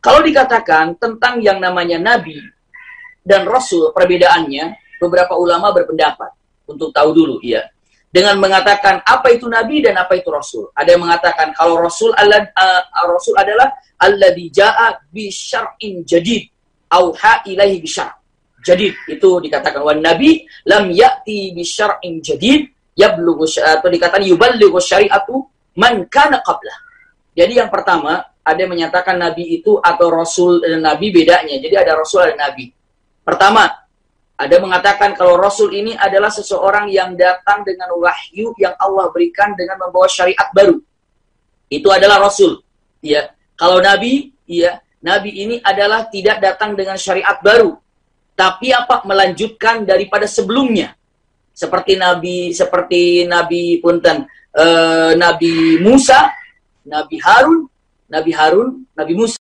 Kalau dikatakan tentang yang namanya nabi dan rasul perbedaannya, beberapa ulama berpendapat untuk tahu dulu ya. Dengan mengatakan apa itu nabi dan apa itu rasul. Ada yang mengatakan kalau rasul Allah uh, rasul adalah alladzi jaa bi syar'in jadid auha ilaihi bi syar'. Jadid itu dikatakan wan nabi lam ya'ti bi syar'in jadid yablughu atau dikatakan yuballighu syari'atu man kana qablah. Jadi yang pertama ada yang menyatakan nabi itu atau rasul dan nabi bedanya. Jadi ada rasul dan nabi. Pertama, ada mengatakan kalau rasul ini adalah seseorang yang datang dengan wahyu yang Allah berikan dengan membawa syariat baru. Itu adalah rasul. Ya. Kalau nabi, ya, nabi ini adalah tidak datang dengan syariat baru, tapi apa melanjutkan daripada sebelumnya seperti nabi seperti nabi punten uh, nabi Musa nabi Harun nabi Harun nabi Musa